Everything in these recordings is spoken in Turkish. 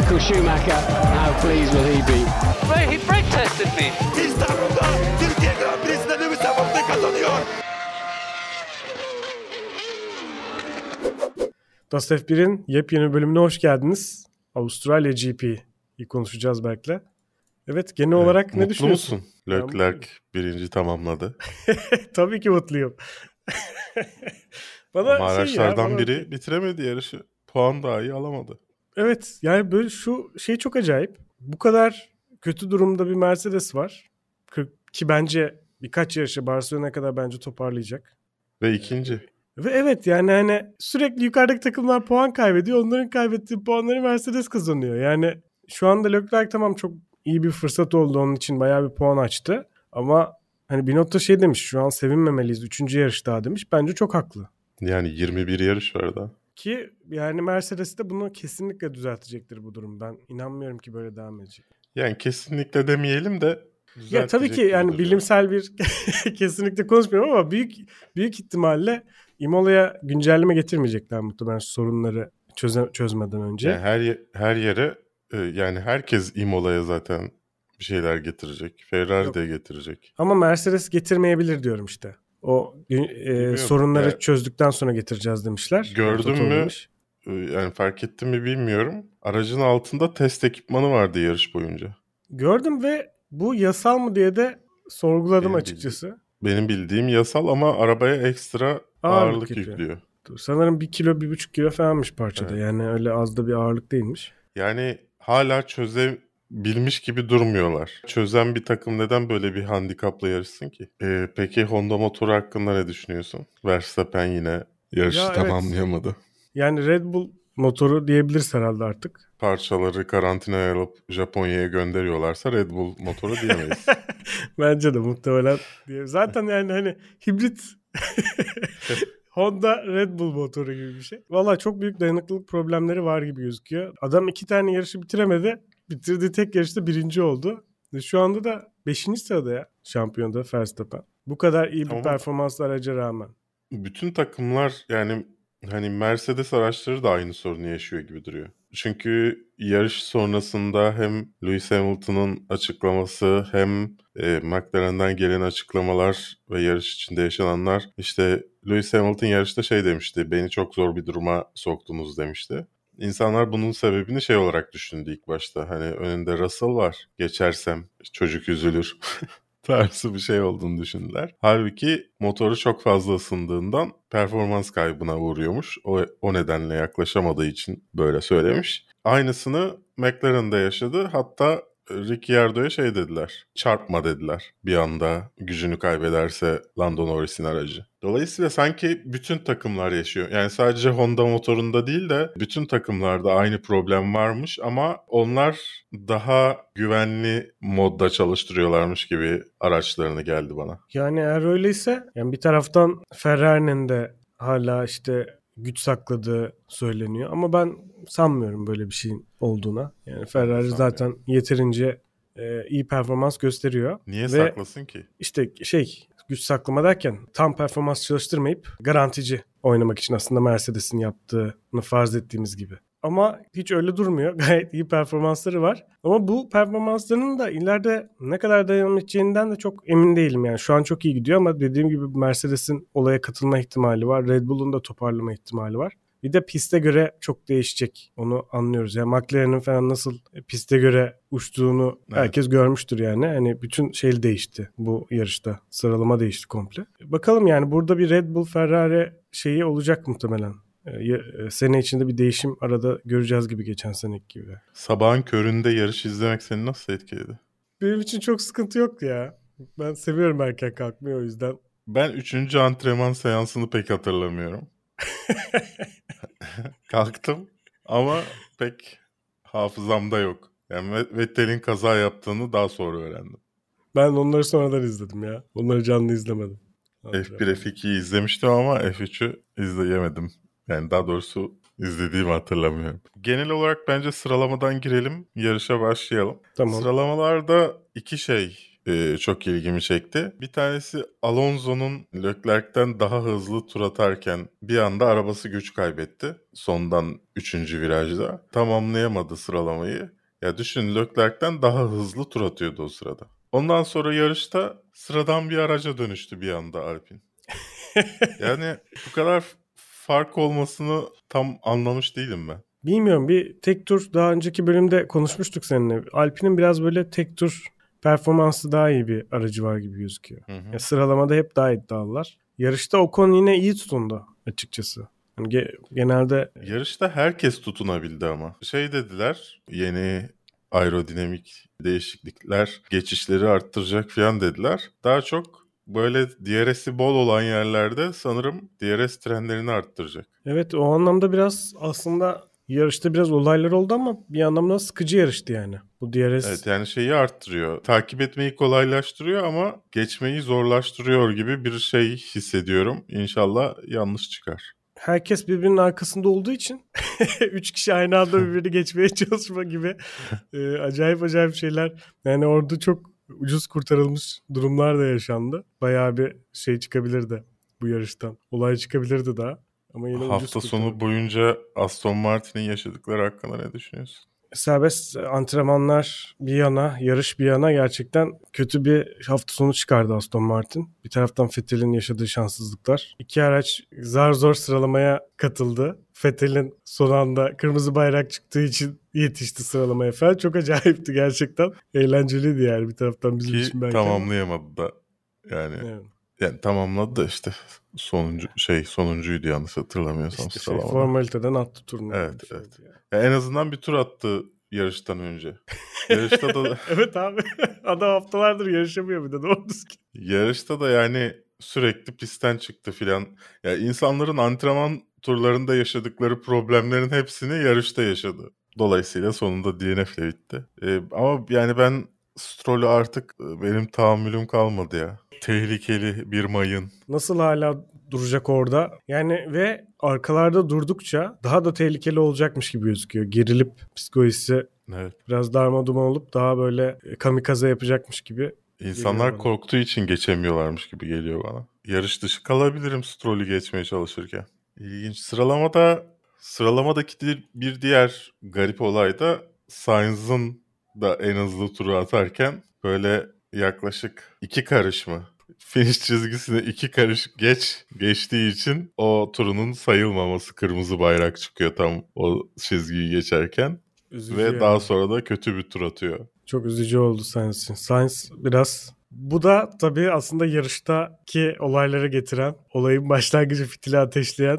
Michael Schumacher, how pleased will he be? He brake tested me. İstanbul'da Türkiye Grand Prix'sinde Lewis Hamilton kazanıyor. Dust F1'in yepyeni bölümüne hoş geldiniz. Avustralya GP'yi konuşacağız Berk'le. Evet genel olarak ne Mutlu düşünüyorsun? musun? Leclerc birinci tamamladı. Tabii ki mutluyum. bana Ama şey ya, araçlardan bana- biri bitiremedi yarışı. Puan dahi alamadı. Evet yani böyle şu şey çok acayip. Bu kadar kötü durumda bir Mercedes var. Ki bence birkaç yarışı Barcelona'ya kadar bence toparlayacak. Ve ikinci. Ve evet yani hani sürekli yukarıdaki takımlar puan kaybediyor. Onların kaybettiği puanları Mercedes kazanıyor. Yani şu anda Leclerc tamam çok iyi bir fırsat oldu onun için bayağı bir puan açtı. Ama hani Binotto şey demiş şu an sevinmemeliyiz. Üçüncü yarış daha demiş. Bence çok haklı. Yani 21 yarış var daha. Ki yani Mercedes de bunu kesinlikle düzeltecektir bu durum. Ben inanmıyorum ki böyle devam edecek. Yani kesinlikle demeyelim de Ya tabii ki yani bilimsel bir kesinlikle konuşmuyorum ama büyük büyük ihtimalle Imola'ya güncelleme getirmeyecekler muhtemelen sorunları çöze, çözmeden önce. Yani her her yere e, yani herkes Imola'ya zaten bir şeyler getirecek. Ferrari Yok. de getirecek. Ama Mercedes getirmeyebilir diyorum işte. O e, Bilmiyorum. sorunları Ya- çözdükten sonra getireceğiz demişler. Gördün mü? demiş. E, Yani fark ettin mi bilmiyorum. Aracın altında test ekipmanı vardı yarış boyunca. Gördüm ve bu yasal mı diye de sorguladım Benim açıkçası. Benim bildiğim yasal ama arabaya ekstra ağırlık yüklüyor. yüklüyor. Sanırım bir kilo, bir buçuk kilo falanmış parçada. Evet. Yani öyle az da bir ağırlık değilmiş. Yani hala çözebilmiş gibi durmuyorlar. Çözen bir takım neden böyle bir handikapla yarışsın ki? Ee, peki Honda motoru hakkında ne düşünüyorsun? Verstappen yine yarışı Ya evet. tamamlayamadı. Yani Red Bull motoru diyebiliriz herhalde artık. Parçaları karantinaya alıp Japonya'ya gönderiyorlarsa Red Bull motoru diyemeyiz. Bence de muhtemelen. diye. Zaten yani hani hibrit Honda Red Bull motoru gibi bir şey. Valla çok büyük dayanıklılık problemleri var gibi gözüküyor. Adam iki tane yarışı bitiremedi. Bitirdiği tek yarışta birinci oldu. Ve şu anda da beşinci sırada ya şampiyonda Verstappen. Bu kadar iyi bir Tamam. performanslı araca rağmen. Bütün takımlar yani hani Mercedes araçları da aynı sorunu yaşıyor gibi duruyor. Çünkü yarış sonrasında hem Lewis Hamilton'ın açıklaması hem e, McLaren'den gelen açıklamalar ve yarış içinde yaşananlar işte Lewis Hamilton yarışta şey demişti beni çok zor bir duruma soktunuz demişti. İnsanlar bunun sebebini şey olarak düşündü ilk başta. Hani önünde Russell var. Geçersem çocuk üzülür. tarzı bir şey olduğunu düşündüler. Halbuki motoru çok fazla ısındığından performans kaybına uğruyormuş. O, o nedenle yaklaşamadığı için böyle söylemiş. Aynısını McLaren'da yaşadı. Hatta Ricciardo'ya şey dediler. Çarpma dediler. Bir anda gücünü kaybederse Lando Norris'in aracı. Dolayısıyla sanki bütün takımlar yaşıyor. Yani sadece Honda motorunda değil de bütün takımlarda aynı problem varmış ama onlar daha güvenli modda çalıştırıyorlarmış gibi araçlarını geldi bana. Yani eğer öyleyse yani bir taraftan Ferrari'nin de hala işte güç sakladığı söyleniyor. Ama ben sanmıyorum böyle bir şeyin olduğuna. Yani Ferrari sanmıyorum. zaten yeterince e, iyi performans gösteriyor. Niye Ve saklasın ki? işte şey güç saklama derken tam performans çalıştırmayıp garantici oynamak için aslında Mercedes'in yaptığını farz ettiğimiz gibi. Ama hiç öyle durmuyor. Gayet iyi performansları var. Ama bu performanslarının da ileride ne kadar devam edeceğinden de çok emin değilim. Yani şu an çok iyi gidiyor ama dediğim gibi Mercedes'in olaya katılma ihtimali var. Red Bull'un da toparlama ihtimali var. Bir de piste göre çok değişecek. Onu anlıyoruz. Yani McLaren'in falan nasıl piste göre uçtuğunu Evet. herkes görmüştür yani. Hani bütün şey değişti bu yarışta. Sıralama değişti komple. Bakalım yani burada bir Red Bull Ferrari şeyi olacak muhtemelen. Ee, e, Sene içinde bir değişim arada göreceğiz gibi geçen seneki gibi. Sabahın köründe yarış izlemek seni nasıl etkiledi? Benim için çok sıkıntı yoktu ya. Ben seviyorum erken kalkmayı o yüzden. Ben 3. antrenman seansını pek hatırlamıyorum. Kalktım ama pek hafızamda yok. Yani Ve- Vettel'in kaza yaptığını daha sonra öğrendim. Ben onları sonradan izledim ya. Onları canlı izlemedim. F1 F2'yi izlemiştim ama F3'ü izleyemedim. Yani daha doğrusu izlediğimi hatırlamıyorum. Genel olarak bence sıralamadan girelim, yarışa başlayalım. Tamam. Sıralamalarda iki şey e, çok ilgimi çekti. Bir tanesi Alonso'nun Leclerc'ten daha hızlı tur atarken bir anda arabası güç kaybetti. Sondan 3. virajda. Tamamlayamadı sıralamayı. Ya düşün Leclerc'ten daha hızlı tur atıyordu o sırada. Ondan sonra yarışta sıradan bir araca dönüştü bir anda Alpine. yani bu kadar fark olmasını tam anlamış değilim ben. Bilmiyorum bir tek tur daha önceki bölümde konuşmuştuk seninle. Alpine'in biraz böyle tek tur performansı daha iyi bir aracı var gibi gözüküyor. Hı hı. Ya sıralamada hep daha iddialılar. Yarışta Ocon yine iyi tutundu açıkçası. Yani ge- genelde Yarışta herkes tutunabildi ama. Şey dediler yeni aerodinamik değişiklikler geçişleri arttıracak falan dediler. Daha çok böyle DRS'i bol olan yerlerde sanırım DRS trenlerini arttıracak. evet o anlamda biraz aslında yarışta biraz olaylar oldu ama bir anlamda sıkıcı yarıştı yani. Bu DRS Evet yani şeyi arttırıyor. Takip etmeyi kolaylaştırıyor ama geçmeyi zorlaştırıyor gibi bir şey hissediyorum. İnşallah yanlış çıkar. herkes birbirinin arkasında olduğu için üç kişi aynı anda birbirini geçmeye çalışma gibi e, acayip acayip şeyler. Yani orada çok ucuz kurtarılmış durumlar da yaşandı. Bayağı bir şey çıkabilirdi bu yarıştan. Olay çıkabilirdi daha. Ama yine Hafta sonu boyunca Aston Martin'in yaşadıkları hakkında ne düşünüyorsun? serbest antrenmanlar bir yana, yarış bir yana gerçekten kötü bir hafta sonu çıkardı Aston Martin. Bir taraftan Vettel'in yaşadığı şanssızlıklar. İki araç zar zor sıralamaya katıldı. Vettel'in son anda kırmızı bayrak çıktığı için yetişti sıralamaya falan. Çok acayipti gerçekten. Eğlenceliydi yani bir taraftan bizim Ki için belki. tamamlayamadı da. Yani Evet. yani tamamladı da işte sonuncu şey sonuncuydu yanlış hatırlamıyorsam İşte şey, sıralamada. formaliteden attı turnu. Evet, evet. yani. Ya en azından bir tur attı yarıştan önce. Yarışta da evet abi. Adam haftalardır yarışamıyor bir de doğru düzgün. yarışta da yani sürekli pistten çıktı filan. Ya insanların antrenman turlarında yaşadıkları problemlerin hepsini yarışta yaşadı. Dolayısıyla sonunda DNF'le bitti. Ee, ama yani ben Stroll'ü artık e, benim tahammülüm kalmadı ya. Tehlikeli bir mayın. Nasıl hala duracak orada? Yani ve arkalarda durdukça daha da tehlikeli olacakmış gibi gözüküyor. Gerilip psikolojisi Evet. biraz darmaduman olup daha böyle kamikaze yapacakmış gibi. İnsanlar korktuğu için geçemiyorlarmış gibi geliyor bana. Yarış dışı kalabilirim Stroll'ü geçmeye çalışırken. İlginç. Sıralamada sıralamadaki bir diğer garip olay da Sainz'ın da en hızlı turu atarken böyle yaklaşık iki karış mı? Finish çizgisine iki karış geç geçtiği için o turunun sayılmaması kırmızı bayrak çıkıyor tam o çizgiyi geçerken. Üzücü Ve yani. daha sonra da kötü bir tur atıyor. Çok üzücü oldu Sainz için. Sainz biraz bu da tabii aslında yarıştaki olayları getiren, olayın başlangıcı fitili ateşleyen.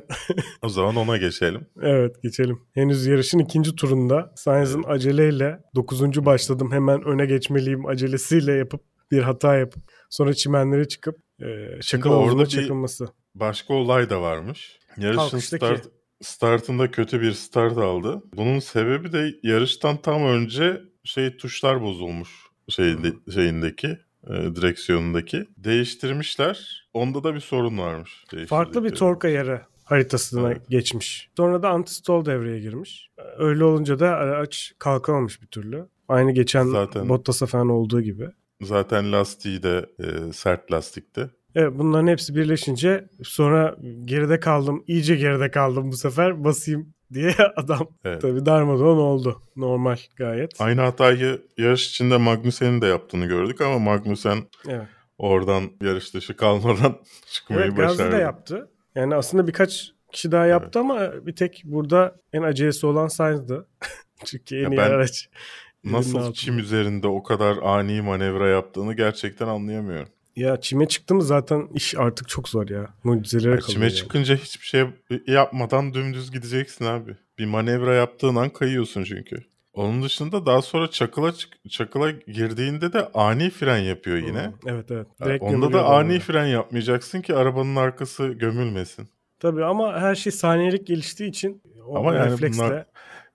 O zaman ona geçelim. evet geçelim. Henüz yarışın ikinci turunda Sainz'ın aceleyle 9. başladım hemen öne geçmeliyim acelesiyle yapıp bir hata yapıp sonra çimenlere çıkıp e, çakıl orada çakılması. Başka olay da varmış. Yarışın Kalkıştaki. start, startında kötü bir start aldı. Bunun sebebi de yarıştan tam önce şey tuşlar bozulmuş şeyinde, şeyindeki e, direksiyonundaki. Değiştirmişler. Onda da bir sorun varmış. Farklı bir tork ayarı haritasına Evet. geçmiş. Sonra da anti-stall devreye girmiş. Öyle olunca da araç kalkamamış bir türlü. Aynı geçen Zaten- Bottas'a falan olduğu gibi. Zaten lastiği de e, sert lastikti. Evet bunların hepsi birleşince sonra geride kaldım, iyice geride kaldım bu sefer basayım diye adam Evet. tabii darmadağın oldu. Normal gayet. Aynı hatayı yarış içinde Magnussen'in de yaptığını gördük ama Magnussen Evet. oradan yarış dışı kalmadan çıkmayı Evet Gazi başardı. de yaptı. Yani aslında birkaç kişi daha yaptı ama bir tek burada en acelesi olan Sainz'dı. Çünkü en Ya iyi ben araç. Nasıl çim üzerinde o kadar ani manevra yaptığını gerçekten anlayamıyorum. Ya çime çıktı mı zaten iş artık çok zor ya. Mucizelere kalıyor. çime yani. çıkınca hiçbir şey yapmadan dümdüz gideceksin abi. Bir manevra yaptığın an kayıyorsun çünkü. Onun dışında daha sonra çakıla çık- çakıla girdiğinde de ani fren yapıyor yine. Hı, Evet evet. Direkt Onda da ani oraya. fren yapmayacaksın ki arabanın arkası gömülmesin. Tabii ama her şey saniyelik geliştiği için o Ama yani refleksle bunlar-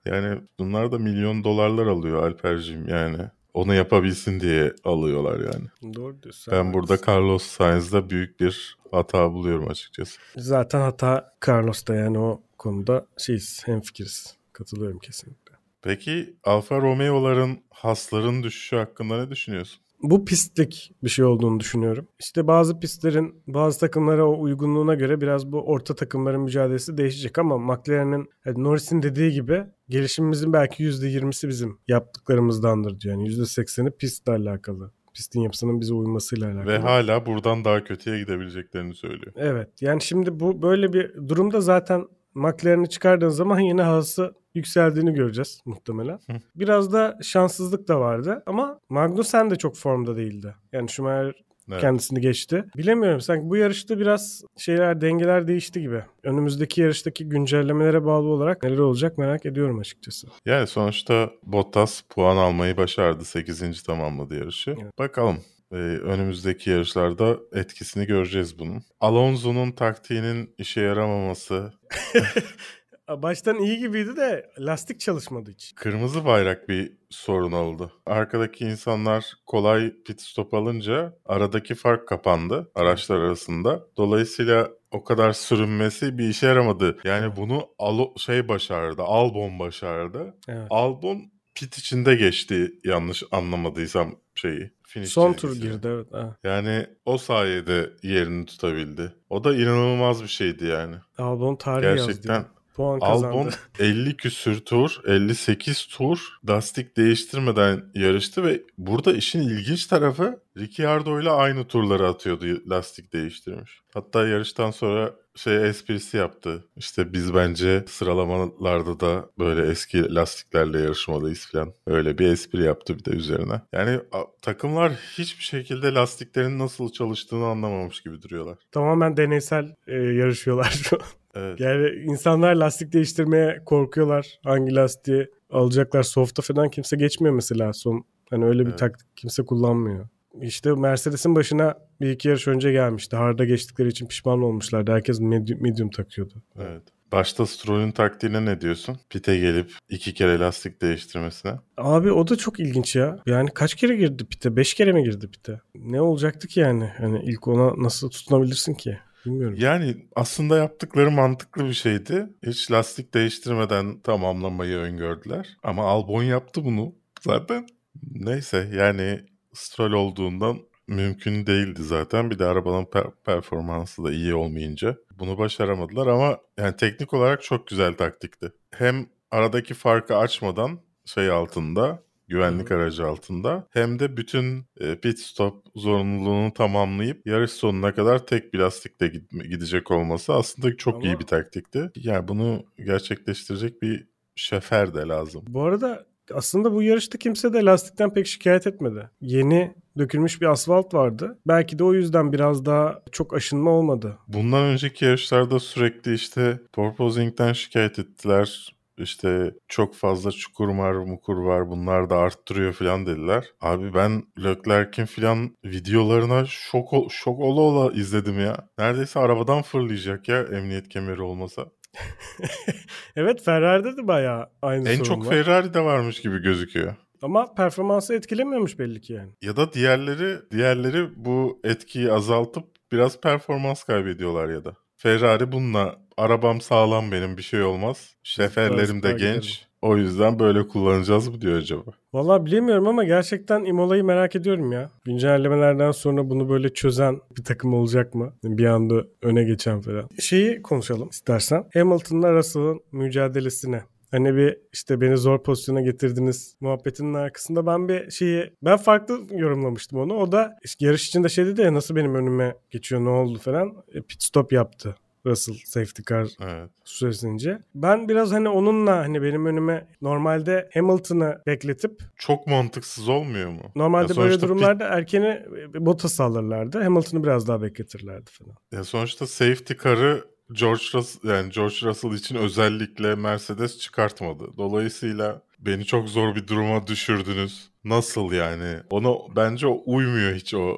Yani bunlar da milyon dolarlar alıyor Alper'cim yani. Onu yapabilsin diye alıyorlar yani. doğru diyorsun. Ben burada. Carlos Sainz'da büyük bir hata buluyorum açıkçası. zaten hata Carlos'ta yani o konuda şeyiz, hemfikiriz. Katılıyorum kesinlikle. Peki Alfa Romeo'ların hasların düşüşü hakkında ne düşünüyorsun? Bu pistlik bir şey olduğunu düşünüyorum. İşte bazı pistlerin bazı takımlara o uygunluğuna göre biraz bu orta takımların mücadelesi değişecek ama McLaren'in yani Norris'in dediği gibi gelişimimizin belki %20'si bizim yaptıklarımızdandır diyor. Yani %80'i pistle alakalı. Pistin yapısının bize uymasıyla alakalı. Ve hala buradan daha kötüye gidebileceklerini söylüyor. Evet. Yani şimdi bu böyle bir durumda zaten McLaren'i çıkardığın zaman yine hası yükseldiğini göreceğiz muhtemelen. Hı. Biraz da şanssızlık da vardı ama Magnussen de çok formda değildi. Yani Schumacher Evet. kendisini geçti. Bilemiyorum sanki bu yarışta biraz şeyler dengeler değişti gibi. Önümüzdeki yarıştaki güncellemelere bağlı olarak neler olacak merak ediyorum açıkçası. Yani sonuçta Bottas puan almayı başardı. 8. tamamladı yarışı. Evet. Bakalım. Ee, önümüzdeki yarışlarda etkisini göreceğiz bunun. Alonso'nun taktiğinin işe yaramaması, Baştan iyi gibiydi de lastik çalışmadı hiç. kırmızı bayrak bir sorun oldu. Arkadaki insanlar kolay pit stop alınca aradaki fark kapandı araçlar arasında. Dolayısıyla o kadar sürünmesi bir işe yaramadı. Yani bunu Alo şey başardı, Albon başardı. Evet. Albon pit içinde geçti yanlış anlamadıysam şeyi. Finish Son tur girdi evet. Ha. Yani o sayede yerini tutabildi. O da inanılmaz bir şeydi yani. Albon tarihi Gerçekten yazdı. Puan kazandı. Albon 50 küsür tur, 58 tur lastik değiştirmeden yarıştı ve burada işin ilginç tarafı Ricciardo ile aynı turları atıyordu lastik değiştirmiş. Hatta yarıştan sonra şey esprisi yaptı. İşte biz bence sıralamalarda da böyle eski lastiklerle yarışmalıyız falan. Öyle bir espri yaptı bir de üzerine. Yani takımlar hiçbir şekilde lastiklerin nasıl çalıştığını anlamamış gibi duruyorlar. Tamamen deneysel e, yarışıyorlar şu an. Evet. Yani insanlar lastik değiştirmeye korkuyorlar. Hangi lastiği alacaklar? Soft'a falan kimse geçmiyor mesela son. Hani öyle bir Evet. taktik kimse kullanmıyor. İşte Mercedes'in başına bir iki yarış önce gelmişti. Hard'a geçtikleri için pişman olmuşlardı. Herkes medium, medium takıyordu. Evet. Başta Stroll'ün taktiğine ne diyorsun? Pite gelip iki kere lastik değiştirmesine. Abi o da çok ilginç ya. Yani kaç kere girdi pite? Beş kere mi girdi pite? Ne olacaktı ki yani? Hani ilk ona nasıl tutunabilirsin ki? Bilmiyorum. Yani aslında yaptıkları mantıklı bir şeydi. Hiç lastik değiştirmeden tamamlamayı öngördüler. Ama Albon yaptı bunu zaten. Neyse yani Stroll olduğundan mümkün değildi zaten. Bir de arabanın per- performansı da iyi olmayınca bunu başaramadılar ama yani teknik olarak çok güzel taktikti. Hem aradaki farkı açmadan şey altında güvenlik aracı altında hem de bütün e, pit stop zorunluluğunu tamamlayıp yarış sonuna kadar tek bir lastikle gidecek olması aslında çok Ama- iyi bir taktikti. Yani bunu gerçekleştirecek bir şefer de lazım. Bu arada aslında bu yarışta kimse de lastikten pek şikayet etmedi. Yeni dökülmüş bir asfalt vardı. Belki de o yüzden biraz daha çok aşınma olmadı. Bundan önceki yarışlarda sürekli işte porpoising'den şikayet ettiler. İşte çok fazla çukur var, mukur var bunlar da arttırıyor falan dediler. Abi ben Leclerc'in falan videolarına şok, ol- şok ola ola izledim ya. Neredeyse arabadan fırlayacak ya emniyet kemeri olmasa. evet Ferrari'de de bayağı aynı En sorun çok var. Ferrari'de varmış gibi gözüküyor. Ama performansı etkilemiyormuş belli ki yani. Ya da diğerleri diğerleri bu etkiyi azaltıp biraz performans kaybediyorlar ya da. Ferrari bununla arabam sağlam benim bir şey olmaz. Şeferlerim de genç. O yüzden böyle kullanacağız mı diyor acaba? Vallahi bilemiyorum ama gerçekten Imola'yı merak ediyorum ya. Güncellemelerden sonra bunu böyle çözen bir takım olacak mı? Bir anda öne geçen falan. Şeyi konuşalım istersen. Hamilton'la Russell'ın mücadelesine. Hani bir işte beni zor pozisyona getirdiniz muhabbetinin arkasında ben bir şeyi ben farklı yorumlamıştım onu. O da yarış içinde şey dedi ya nasıl benim önüme geçiyor ne oldu falan. E, pit stop yaptı. Russell safety car Evet. süresince. Ben biraz hani onunla hani benim önüme normalde Hamilton'ı bekletip Çok mantıksız olmuyor mu? normalde Ya böyle durumlarda erkeni Bottas alırlardı. Hamilton'ı biraz daha bekletirlerdi falan. Ya sonuçta safety car'ı George Russell, yani George Russell için özellikle Mercedes çıkartmadı. Dolayısıyla beni çok zor bir duruma düşürdünüz. Nasıl yani? Ona bence uymuyor hiç o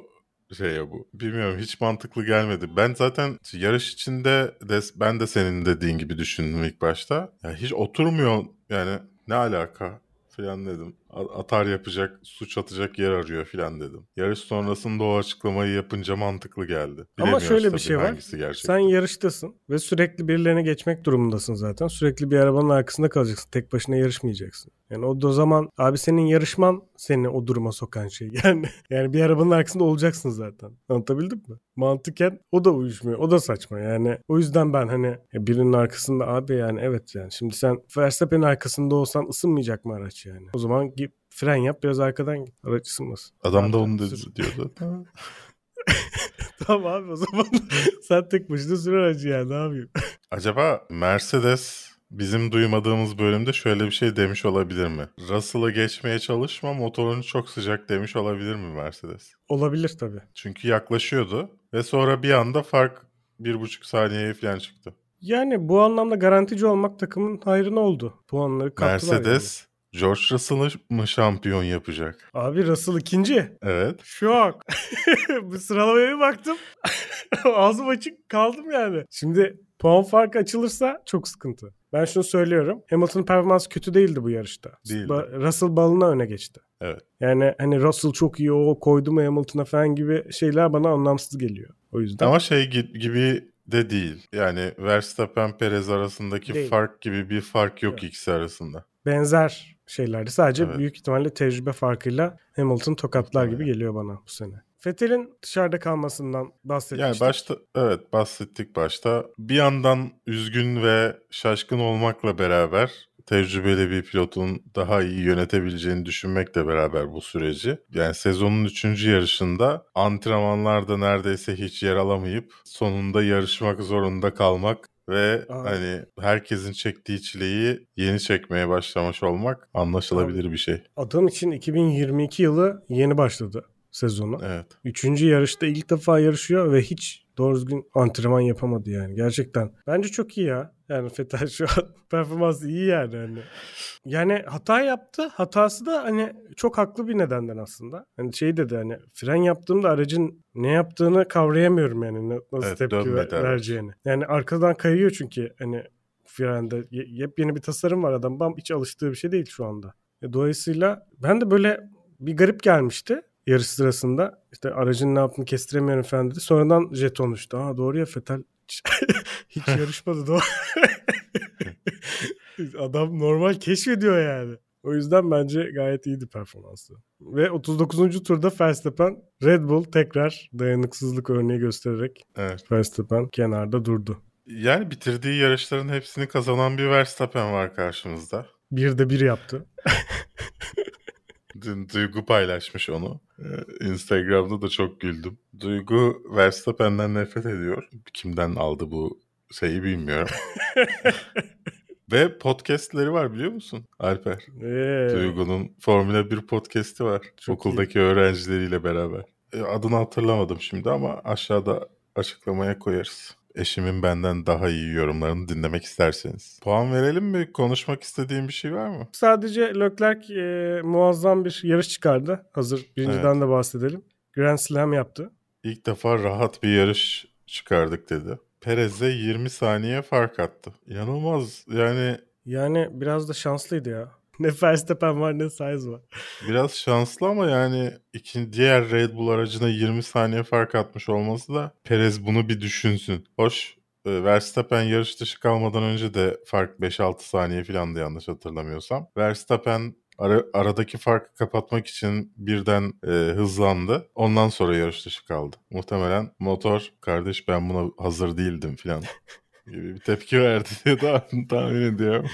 şeye bu. Bilmiyorum hiç mantıklı gelmedi. Ben zaten yarış içinde de ben de senin dediğin gibi düşündüm ilk başta. Ya hiç oturmuyor yani ne alaka falan dedim. Atar yapacak, suç atacak yer arıyor filan dedim. Yarış sonrasında o açıklamayı yapınca mantıklı geldi. Ama şöyle bir şey var. hangisi gerçek. Sen yarıştasın ve sürekli birilerine geçmek durumundasın zaten. Sürekli bir arabanın arkasında kalacaksın. Tek başına yarışmayacaksın. Yani o da zaman abi senin yarışman seni o duruma sokan şey. Yani yani bir arabanın arkasında olacaksın zaten. Anlatabildim mi? Mantıken o da uyuşmuyor. O da saçma. Yani o yüzden ben hani e, birinin arkasında abi yani evet yani şimdi sen Verstappen'in arkasında olsan ısınmayacak mı araç yani? O zaman git fren yap biraz arkadan git. Araç ısınmasın. Adam da onu dedi, diyordu. Tamam abi o zaman sen tek başına sür aracı yani ne yapayım? Acaba Mercedes bizim duymadığımız bölümde şöyle bir şey demiş olabilir mi? Russell'ı geçmeye çalışma motorun çok sıcak demiş olabilir mi Mercedes? Olabilir tabii. Çünkü yaklaşıyordu ve sonra bir anda fark bir buçuk saniyeye falan çıktı. Yani bu anlamda garantici olmak takımın hayrına oldu. Puanları kattılar Mercedes George Russell'ı mı şampiyon yapacak? yani. Abi Russell ikinci. Evet. Şok. bir sıralamaya bir baktım. Ağzım açık kaldım yani. Şimdi puan farkı açılırsa çok sıkıntı. Ben şunu söylüyorum. Hamilton'ın performansı kötü değildi bu yarışta. Değildi. Ba- Russell balına öne geçti. Evet. Yani hani Russell çok iyi o koydu mu Hamilton'a falan gibi şeyler bana anlamsız geliyor. O yüzden. Ama şey gi- gibi de değil. Yani Verstappen Perez arasındaki Değil. fark gibi bir fark yok Yok. ikisi arasında. benzer şeylerdi. Sadece Evet. büyük ihtimalle tecrübe farkıyla Hamilton tokatlar gibi geliyor bana bu sene. Fethel'in dışarıda kalmasından bahsetmiştik. Yani başta evet bahsettik başta. Bir yandan üzgün ve şaşkın olmakla beraber tecrübeli bir pilotun daha iyi yönetebileceğini düşünmekle beraber bu süreci. Yani sezonun 3. yarışında antrenmanlarda neredeyse hiç yer alamayıp sonunda yarışmak zorunda kalmak ve Aa. hani herkesin çektiği çileyi yeni çekmeye başlamış olmak anlaşılabilir bir şey. Adam için 2022 yılı yeni başladı sezonu. Evet. Üçüncü yarışta ilk defa yarışıyor ve hiç doğru düzgün antrenman yapamadı yani. Gerçekten. Bence çok iyi ya. Yani Fethel şu an performansı iyi yani. Hani. Yani hata yaptı. Hatası da hani çok haklı bir nedenden aslında. Hani şey dedi hani fren yaptığımda aracın ne yaptığını kavrayamıyorum yani. Nasıl Evet, tepki ver- dönmedi araç. vereceğini. Yani arkadan kayıyor çünkü hani frende. Ye- Yepyeni bir tasarım var adam. Bam hiç alıştığı bir şey değil şu anda. E, dolayısıyla ben de böyle bir garip gelmişti yarış sırasında. İşte aracın ne yaptığını kestiremiyorum falan dedi. Sonradan jeton düştü. Aa doğru ya Fetel hiç, hiç yarışmadı doğru. Adam normal keşfediyor yani. O yüzden bence gayet iyiydi performansı. Ve 39. turda Verstappen Red Bull tekrar dayanıksızlık örneği göstererek Evet. Verstappen kenarda durdu. Yani bitirdiği yarışların hepsini kazanan bir Verstappen var karşımızda. Bir de bir yaptı. Dün Duygu paylaşmış onu. Ee, Instagram'da da çok güldüm. Duygu Verstappen'den nefret ediyor. Kimden aldı bu şeyi bilmiyorum. Ve podcastleri var biliyor musun Alper? Ee, Duygu'nun Formula 1 podcast'i var. Çok okuldaki öğrencileriyle beraber. E, Adını hatırlamadım şimdi ama aşağıda açıklamaya koyarız. Eşimin benden daha iyi yorumlarını dinlemek isterseniz. Puan verelim mi? Konuşmak istediğin bir şey var mı? Sadece Leclerc e, muazzam bir yarış çıkardı. Hazır birinciden de bahsedelim. Grand Slam yaptı. İlk defa rahat bir yarış çıkardık dedi. Perez'e 20 saniye fark attı. İnanılmaz. Yani Yani biraz da şanslıydı ya. Ne Verstappen var ne Sainz var. biraz şanslı ama yani ikinci diğer Red Bull aracına 20 saniye fark atmış olması da Perez bunu bir düşünsün. Hoş e, Verstappen yarış dışı kalmadan önce de fark 5-6 saniye falandı yanlış hatırlamıyorsam. Verstappen ara- aradaki farkı kapatmak için birden e, hızlandı. Ondan sonra yarış dışı kaldı. Muhtemelen motor kardeş ben buna hazır değildim falan gibi bir tepki verdi diye tahmin ediyorum.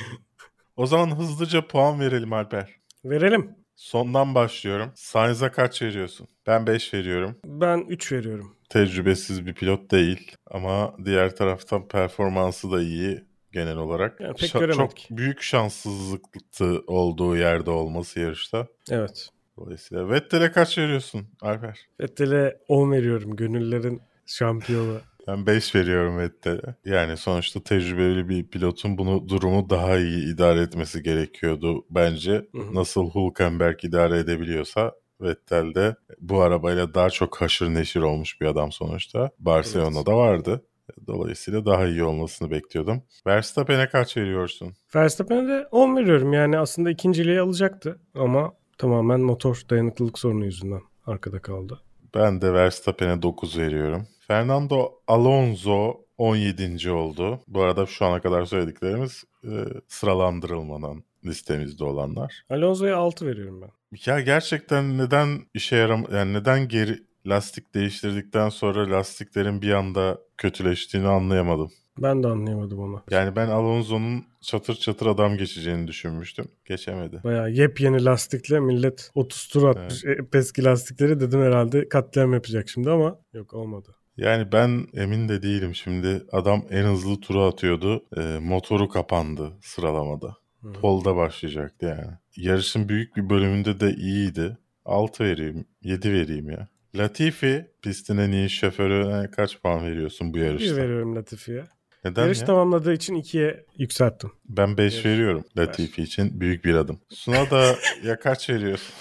O zaman hızlıca puan verelim Alper. Verelim. Sondan başlıyorum. Sainz'a kaç veriyorsun? Ben 5 veriyorum. Ben 3 veriyorum. Tecrübesiz bir pilot değil ama diğer taraftan performansı da iyi genel olarak. Yani pek Şa- çok büyük şanssızlıktı olduğu yerde olması yarışta. Evet. Dolayısıyla Vettel'e kaç veriyorsun Alper? Vettel'e 10 veriyorum. Gönüllerin şampiyonu. Ben 5 veriyorum Vettel'e. Yani sonuçta tecrübeli bir pilotun bunu durumu daha iyi idare etmesi gerekiyordu bence. Hı hı. Nasıl Hülkenberg idare edebiliyorsa Vettel de bu arabayla daha çok haşır neşir olmuş bir adam sonuçta. Barcelona'da vardı. Dolayısıyla daha iyi olmasını bekliyordum. Verstappen'e kaç veriyorsun? Verstappen'e de 10 veriyorum. Yani aslında ikinciliği alacaktı ama Tamamen motor dayanıklılık sorunu yüzünden arkada kaldı. Ben de Verstappen'e 9 veriyorum. Fernando Alonso 17. oldu. Bu arada şu ana kadar söylediklerimiz e, sıralandırılmadan listemizde olanlar. Alonso'ya 6 veriyorum ben. Ya gerçekten neden işe yaram yani neden geri lastik değiştirdikten sonra lastiklerin bir anda kötüleştiğini anlayamadım. Ben de anlayamadım onu. Yani ben Alonso'nun çatır çatır adam geçeceğini düşünmüştüm. Geçemedi. Bayağı yepyeni lastikle millet 30 tur atmış evet. eski lastikleri dedim herhalde katliam yapacak şimdi ama yok olmadı. Yani ben emin de değilim şimdi. Adam en hızlı turu atıyordu. E, motoru kapandı sıralamada. Hı. Polda başlayacaktı yani. Yarışın büyük bir bölümünde de iyiydi. 6 vereyim, 7 vereyim ya. Latifi pistin en iyi şoförüne kaç puan veriyorsun bu yarışta? 1 veriyorum Latifi'ye. Neden Yarış ya? tamamladığı için 2'ye yükselttim. Ben 5 veriyorum Latifi için. Büyük bir adım. Suna da ya kaç veriyorsun?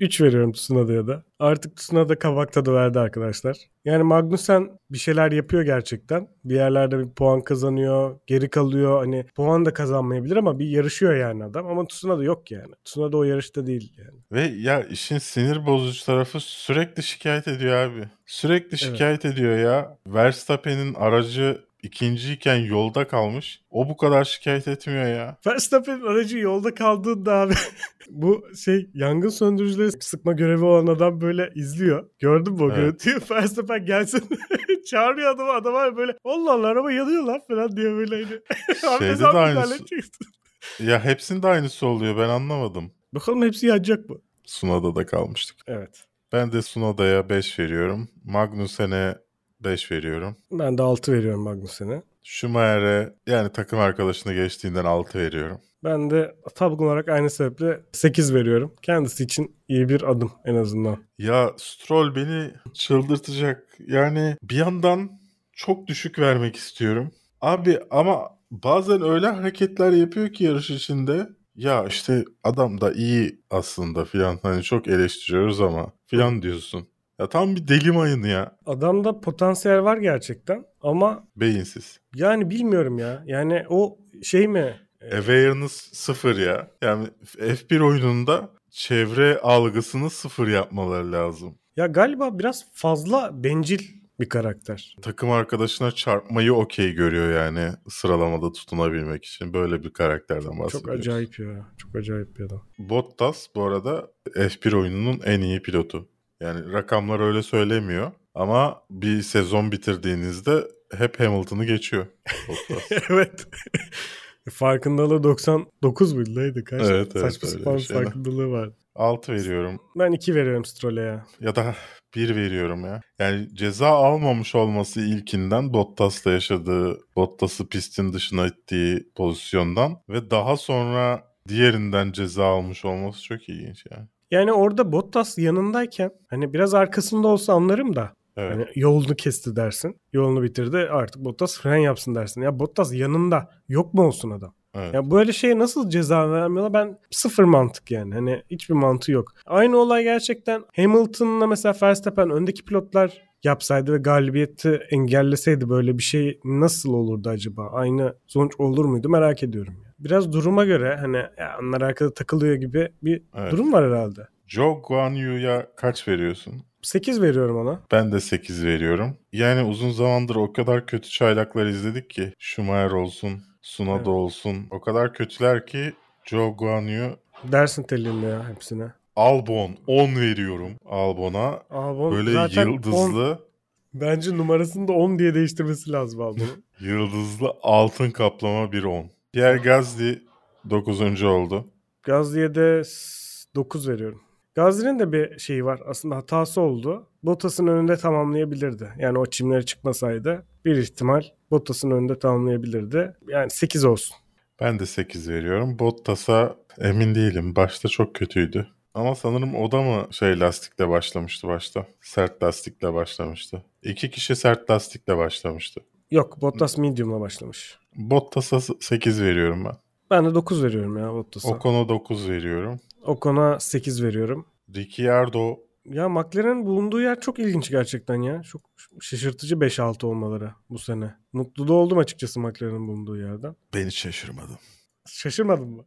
3 veriyorum Tsunoda'ya da. Artık Tsunoda kabak tadı verdi arkadaşlar. Yani Magnussen bir şeyler yapıyor gerçekten. Bir yerlerde bir puan kazanıyor, geri kalıyor. Hani puan da kazanmayabilir ama bir yarışıyor yani adam. Ama Tsunoda yok yani. Tsunoda o yarışta değil yani. Ve ya işin sinir bozucu tarafı sürekli şikayet ediyor abi. Sürekli şikayet evet. ediyor ya. Verstappen'in aracı ikinciyken yolda kalmış. O bu kadar şikayet etmiyor ya. Verstappen'in aracı yolda kaldığında abi bu şey yangın söndürücüleri sıkma görevi olan adam böyle izliyor. Gördün mü o evet. görüntüyü? Verstappen gelsin çağırıyor adamı adama böyle Allah Allah araba yanıyor lan falan diye böyle hani. Şeyde de aynısı. ya hepsinde aynısı oluyor ben anlamadım. Bakalım hepsi yanacak mı? Sunada da kalmıştık. Evet. Ben de Sunoda'ya 5 veriyorum. Magnussen'e 5 veriyorum. Ben de 6 veriyorum Magnussen'e. Schumacher'e yani takım arkadaşını geçtiğinden 6 veriyorum. Ben de tablo olarak aynı sebeple 8 veriyorum. Kendisi için iyi bir adım en azından. Ya Stroll beni çıldırtacak. Yani bir yandan çok düşük vermek istiyorum. Abi ama bazen öyle hareketler yapıyor ki yarış içinde. Ya işte adam da iyi aslında filan hani çok eleştiriyoruz ama filan diyorsun. Ya tam bir deli mayın ya. Adamda potansiyel var gerçekten ama beyinsiz. Yani bilmiyorum ya. Yani o şey mi? Awareness sıfır ya. Yani F1 oyununda çevre algısını sıfır yapmaları lazım. Ya galiba biraz fazla bencil bir karakter. Takım arkadaşına çarpmayı okey görüyor yani sıralamada tutunabilmek için. Böyle bir karakterden bahsediyoruz. Çok acayip ya. Çok acayip bir adam. Bottas bu arada F1 oyununun en iyi pilotu. Yani rakamlar öyle söylemiyor. Ama bir sezon bitirdiğinizde hep Hamilton'ı geçiyor. evet. Farkındalığı 99 muydu? Kaç? Evet, evet, Saçma sapan şey farkındalığı var. 6 veriyorum. Ben 2 veriyorum Stroll'e ya. Ya da 1 veriyorum ya. Yani ceza almamış olması ilkinden Bottas'la yaşadığı, Bottas'ı pistin dışına ittiği pozisyondan ve daha sonra diğerinden ceza almış olması çok ilginç yani. Yani orada Bottas yanındayken hani biraz arkasında olsa anlarım da. Evet. Hani yolunu kesti dersin. Yolunu bitirdi artık Bottas fren yapsın dersin. Ya Bottas yanında yok mu olsun adam? Evet. Ya böyle şeye nasıl ceza vermiyorlar? Ben sıfır mantık yani. Hani hiçbir mantığı yok. Aynı olay gerçekten Hamilton'la mesela Verstappen öndeki pilotlar yapsaydı ve galibiyeti engelleseydi böyle bir şey nasıl olurdu acaba? Aynı sonuç olur muydu merak ediyorum. Yani. Biraz duruma göre hani ya onlar arkada takılıyor gibi bir evet. durum var herhalde. Joe Guan Yu'ya kaç veriyorsun? 8 veriyorum ona. Ben de 8 veriyorum. Yani uzun zamandır o kadar kötü çaylaklar izledik ki. Schumacher olsun, Sunoda evet. olsun. O kadar kötüler ki Joe Guan Yu... Dersin telinde ya hepsine. Albon 10 veriyorum Albon'a. Albon Böyle yıldızlı. 10, bence numarasını da 10 diye değiştirmesi lazım Albon'un. yıldızlı altın kaplama bir 10. Pierre Gasly 9. oldu. Gasly'ye de 9 veriyorum. Gasly'nin de bir şeyi var. Aslında hatası oldu. Bottas'ın önünde tamamlayabilirdi. Yani o çimlere çıkmasaydı bir ihtimal Bottas'ın önünde tamamlayabilirdi. Yani 8 olsun. Ben de 8 veriyorum. Bottas'a emin değilim. Başta çok kötüydü. Ama sanırım o da mı şey lastikle başlamıştı başta? Sert lastikle başlamıştı. İki kişi sert lastikle başlamıştı. Yok Bottas medium'la başlamış. Bottas'a 8 veriyorum ben. Ben de 9 veriyorum ya Bottas'a. Ocon'a 9 veriyorum. Ocon'a 8 veriyorum. Ricciardo. Ya McLaren'in bulunduğu yer çok ilginç gerçekten ya. Çok şaşırtıcı 5-6 olmaları bu sene. Mutlu da oldum açıkçası McLaren'in bulunduğu yerden. Ben hiç şaşırmadım. Şaşırmadın mı?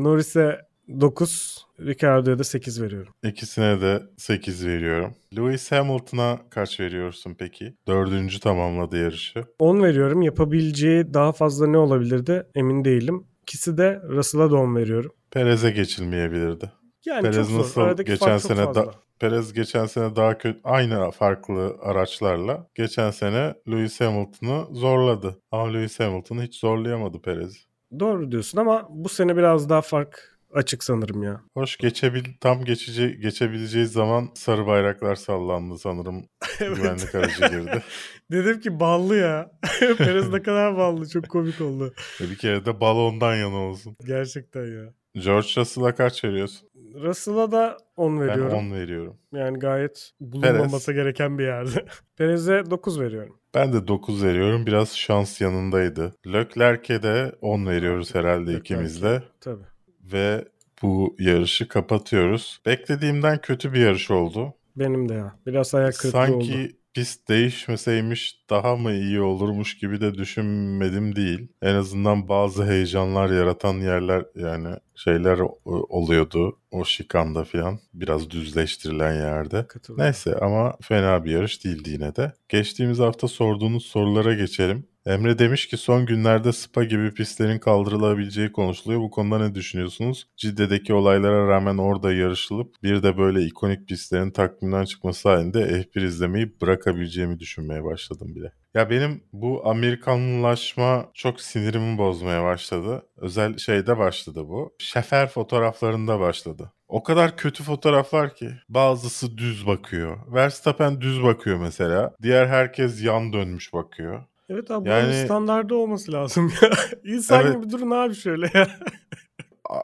Norris'e 9, Ricardo'ya da 8 veriyorum. İkisine de 8 veriyorum. Lewis Hamilton'a kaç veriyorsun peki? Dördüncü tamamladı yarışı. 10 veriyorum. Yapabileceği daha fazla ne olabilirdi emin değilim. İkisi de Russell'a da 10 veriyorum. Perez'e geçilmeyebilirdi. Yani Perez çok nasıl Aradaki geçen sene fazla. da Perez geçen sene daha kötü aynı farklı araçlarla geçen sene Lewis Hamilton'ı zorladı. Ama Lewis Hamilton'ı hiç zorlayamadı Perez. Doğru diyorsun ama bu sene biraz daha fark açık sanırım ya. Hoş geçebil tam geçici geçebileceği zaman sarı bayraklar sallandı sanırım. Güvenlik aracı girdi. Dedim ki ballı ya. Perez ne kadar ballı. Çok komik oldu. Ve bir kere de balondan yana olsun. Gerçekten ya. George Russell'a kaç veriyorsun? Russell'a da 10 Ben veriyorum. 10 veriyorum. Yani gayet bulunmaması gereken bir yerde. Perez'e 9 veriyorum. Ben de 9 veriyorum. Biraz şans yanındaydı. Leclerc'e de 10 veriyoruz herhalde Leclerc'e. ikimiz de. Tabii. Ve bu yarışı kapatıyoruz. Beklediğimden kötü bir yarış oldu. Benim de ya. Biraz ayak kırıklığı Sanki oldu. pist değişmeseymiş daha mı iyi olurmuş gibi de düşünmedim değil. En azından bazı heyecanlar yaratan yerler yani şeyler oluyordu o şikanda falan biraz düzleştirilen yerde. Neyse ama fena bir yarış değildi yine de. Geçtiğimiz hafta sorduğunuz sorulara geçelim. Emre demiş ki son günlerde Spa gibi pistlerin kaldırılabileceği konuşuluyor. Bu konuda ne düşünüyorsunuz? Cidde'deki olaylara rağmen orada yarışılıp bir de böyle ikonik pistlerin takvimden çıkması halinde F1 izlemeyi bırakabileceğimi düşünmeye başladım bile. Ya benim bu Amerikanlaşma çok sinirimi bozmaya başladı. Özel şeyde başladı bu. Şefer fotoğraflarında başladı. O kadar kötü fotoğraflar ki. Bazısı düz bakıyor. Verstappen düz bakıyor mesela. Diğer herkes yan dönmüş bakıyor. Evet abi Yani- bunun standardı olması lazım ya. İnsan Evet. gibi durun abi şöyle ya.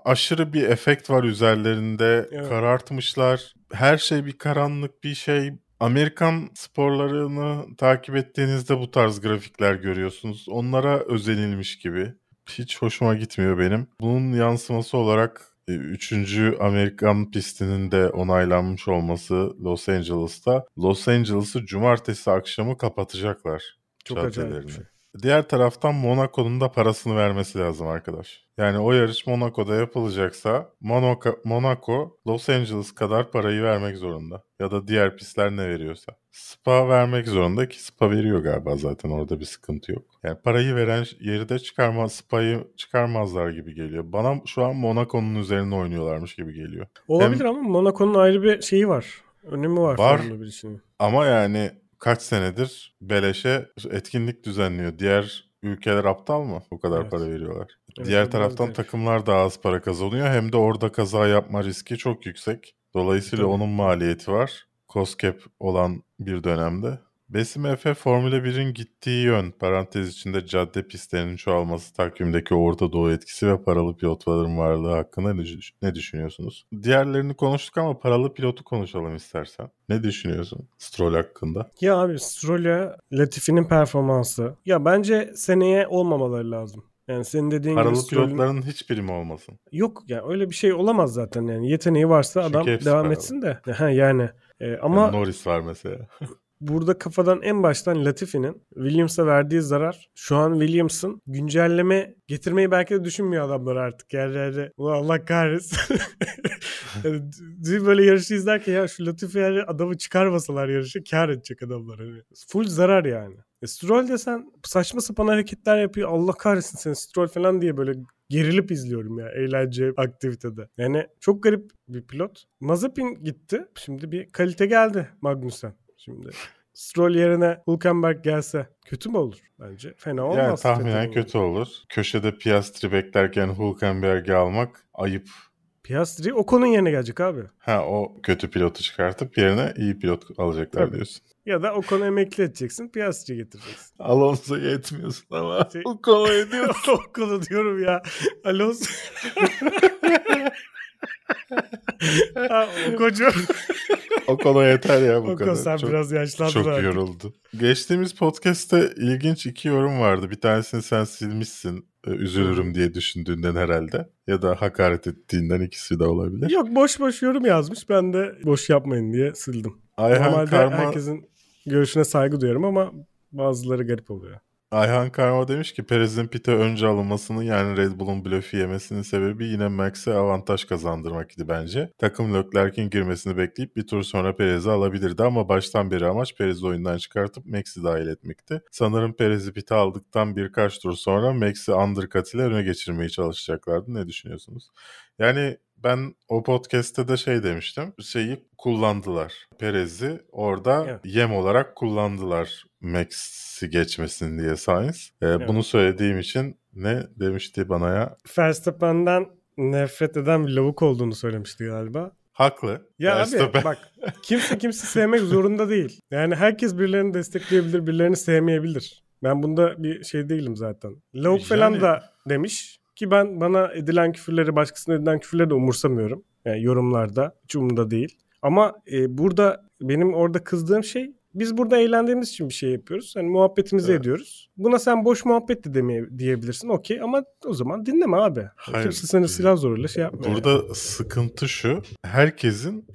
Aşırı bir efekt var üzerlerinde. Evet. Karartmışlar. Her şey bir karanlık bir şey. Amerikan sporlarını takip ettiğinizde bu tarz grafikler görüyorsunuz. Onlara özenilmiş gibi. Hiç hoşuma gitmiyor benim. Bunun yansıması olarak 3. Amerikan pistinin de onaylanmış olması Los Angeles'ta. Los Angeles'ı cumartesi akşamı kapatacaklar. Çok acayip bir şey. Diğer taraftan Monaco'nun da parasını vermesi lazım arkadaş. Yani o yarış Monaco'da yapılacaksa Monaco, Monaco Los Angeles kadar parayı vermek zorunda. Ya da diğer pistler ne veriyorsa. Spa vermek zorunda ki Spa veriyor galiba zaten orada bir sıkıntı yok. Yani parayı veren yeri de çıkarmaz, Spa'yı çıkarmazlar gibi geliyor. Bana şu an Monaco'nun üzerine oynuyorlarmış gibi geliyor. Olabilir ama Monaco'nun ayrı bir şeyi var. Önemi var. Var. Formula 1 için. Ama yani kaç senedir beleşe etkinlik düzenliyor. Diğer ülkeler aptal mı? Bu kadar Evet. para veriyorlar. Evet, Diğer taraftan da- takımlar daha az para kazanıyor. Hem de orada kaza yapma riski çok yüksek. Dolayısıyla Tabii. onun maliyeti var. Cost olan bir dönemde. Besim Efe Formula 1'in gittiği yön parantez içinde cadde pistlerinin çoğalması takvimdeki Orta Doğu etkisi ve paralı pilotların varlığı hakkında ne, düş- ne düşünüyorsunuz? Diğerlerini konuştuk ama paralı pilotu konuşalım istersen. Ne düşünüyorsun Stroll hakkında? Ya abi Stroll'e Latifi'nin performansı. Ya bence seneye olmamaları lazım. Yani senin dediğin gibi Paralı Stroll'ün- pilotların hiçbiri mi olmasın? yok ya öyle bir şey olamaz zaten yani yeteneği varsa Çünkü adam devam paralı. etsin de. Ha yani e, ama Yani Norris var mesela. burada kafadan en baştan Latifi'nin Williams'a verdiği zarar şu an Williams'ın güncelleme getirmeyi belki de düşünmüyor adamlar artık. Yani ulan Allah kahretsin. yani, böyle yarışı izlerken ya şu Latifi yani adamı çıkarmasalar yarışı kar edecek adamlar. Hani. Full zarar yani. E, Stroll desen saçma sapan hareketler yapıyor. Allah kahretsin seni Stroll falan diye böyle gerilip izliyorum ya eğlence aktivitede. Yani çok garip bir pilot. Mazepin gitti. Şimdi bir kalite geldi Magnussen. Şimdi Stroll yerine Hülkenberg gelse kötü mü olur? Bence fena olmaz. Yani tahminen kötü olur. Köşede Piastri beklerken Hülkenberg'i almak ayıp. Piastri Ocon'un yerine gelecek abi. Ha o kötü pilotu çıkartıp yerine iyi pilot alacaklar Tabii. diyorsun. Ya da Ocon'u emekli edeceksin. Piastri getireceksin. Alonso'ya etmiyorsun ama Şey- o konu ediyorsun. Ocon'u diyorum ya. Alonso. ha, Ocon'cu. O konu yeter ya bu Ocon kadar. sen çok, biraz yaşlandın çok artık. yoruldu. Geçtiğimiz podcast'te ilginç iki yorum vardı. Bir tanesini sen silmişsin. e, Üzülürüm diye düşündüğünden herhalde. Ya da hakaret ettiğinden ikisi de olabilir. Yok boş boş yorum yazmış. Ben de boş yapmayın diye sildim. Ayhan Normalde Karma herkesin görüşüne saygı duyuyorum ama bazıları garip oluyor. Ayhan Karma demiş ki Perez'in pite önce alınmasının yani Red Bull'un blöfü yemesinin sebebi yine Max'e avantaj kazandırmak idi bence. Takım Leclerc'in girmesini bekleyip bir tur sonra Perez'i alabilirdi ama baştan beri amaç Perez'i oyundan çıkartıp Max'i dahil etmekti. Sanırım Perez'i pite aldıktan birkaç tur sonra Max'i undercut ile öne geçirmeye çalışacaklardı. Ne düşünüyorsunuz? Yani ben o podcast'te de şey demiştim. Şeyi kullandılar. Perez'i orada Evet. yem olarak kullandılar Max'i geçmesin diye Sainz. Ee, Bunu söylediğim için ne demişti bana ya? Verstappen'den nefret eden bir lavuk olduğunu söylemişti galiba. Haklı. Ya Verstappen- abi bak kimse kimse sevmek zorunda değil. Yani herkes birilerini destekleyebilir, birilerini sevmeyebilir. Ben bunda bir şey değilim zaten. Lavuk falan Yani- da demiş ki ben bana edilen küfürleri başkasına edilen küfürleri de umursamıyorum. Yani yorumlarda hiç umurumda değil. Ama e, burada benim orada kızdığım şey biz burada eğlendiğimiz için bir şey yapıyoruz. Hani muhabbetimizi Evet. ediyoruz. Buna sen boş muhabbet de demeye, diyebilirsin. Okey ama o zaman dinleme abi. Hayır. Kimse seni silah zoruyla şey yapmıyor. Burada sıkıntı şu. Herkesin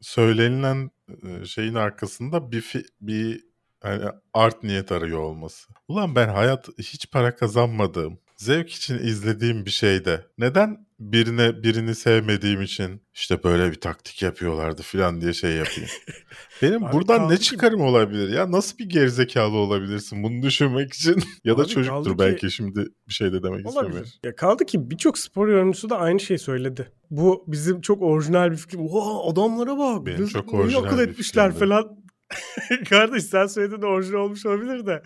söylenilen e, şeyin arkasında bir fi- bir hani art niyet arıyor olması. Ulan ben hayat hiç para kazanmadığım, zevk için izlediğim bir şeyde neden birine birini sevmediğim için işte böyle bir taktik yapıyorlardı falan diye şey yapayım. Benim Abi buradan ne ki- çıkarım olabilir ya? Nasıl bir gerizekalı olabilirsin bunu düşünmek için? ya da Abi kaldı çocuktur ki- belki şimdi bir şey de demek istemiyorum. Olabilir. Ya kaldı ki birçok spor yorumcusu da aynı şeyi söyledi. Bu bizim çok orijinal bir fikir. Oha adamlara bak. Benim Biz çok orijinal akıl bir etmişler fikrimdi. falan. Kardeş sen söylediğin de orijinal olmuş olabilir de.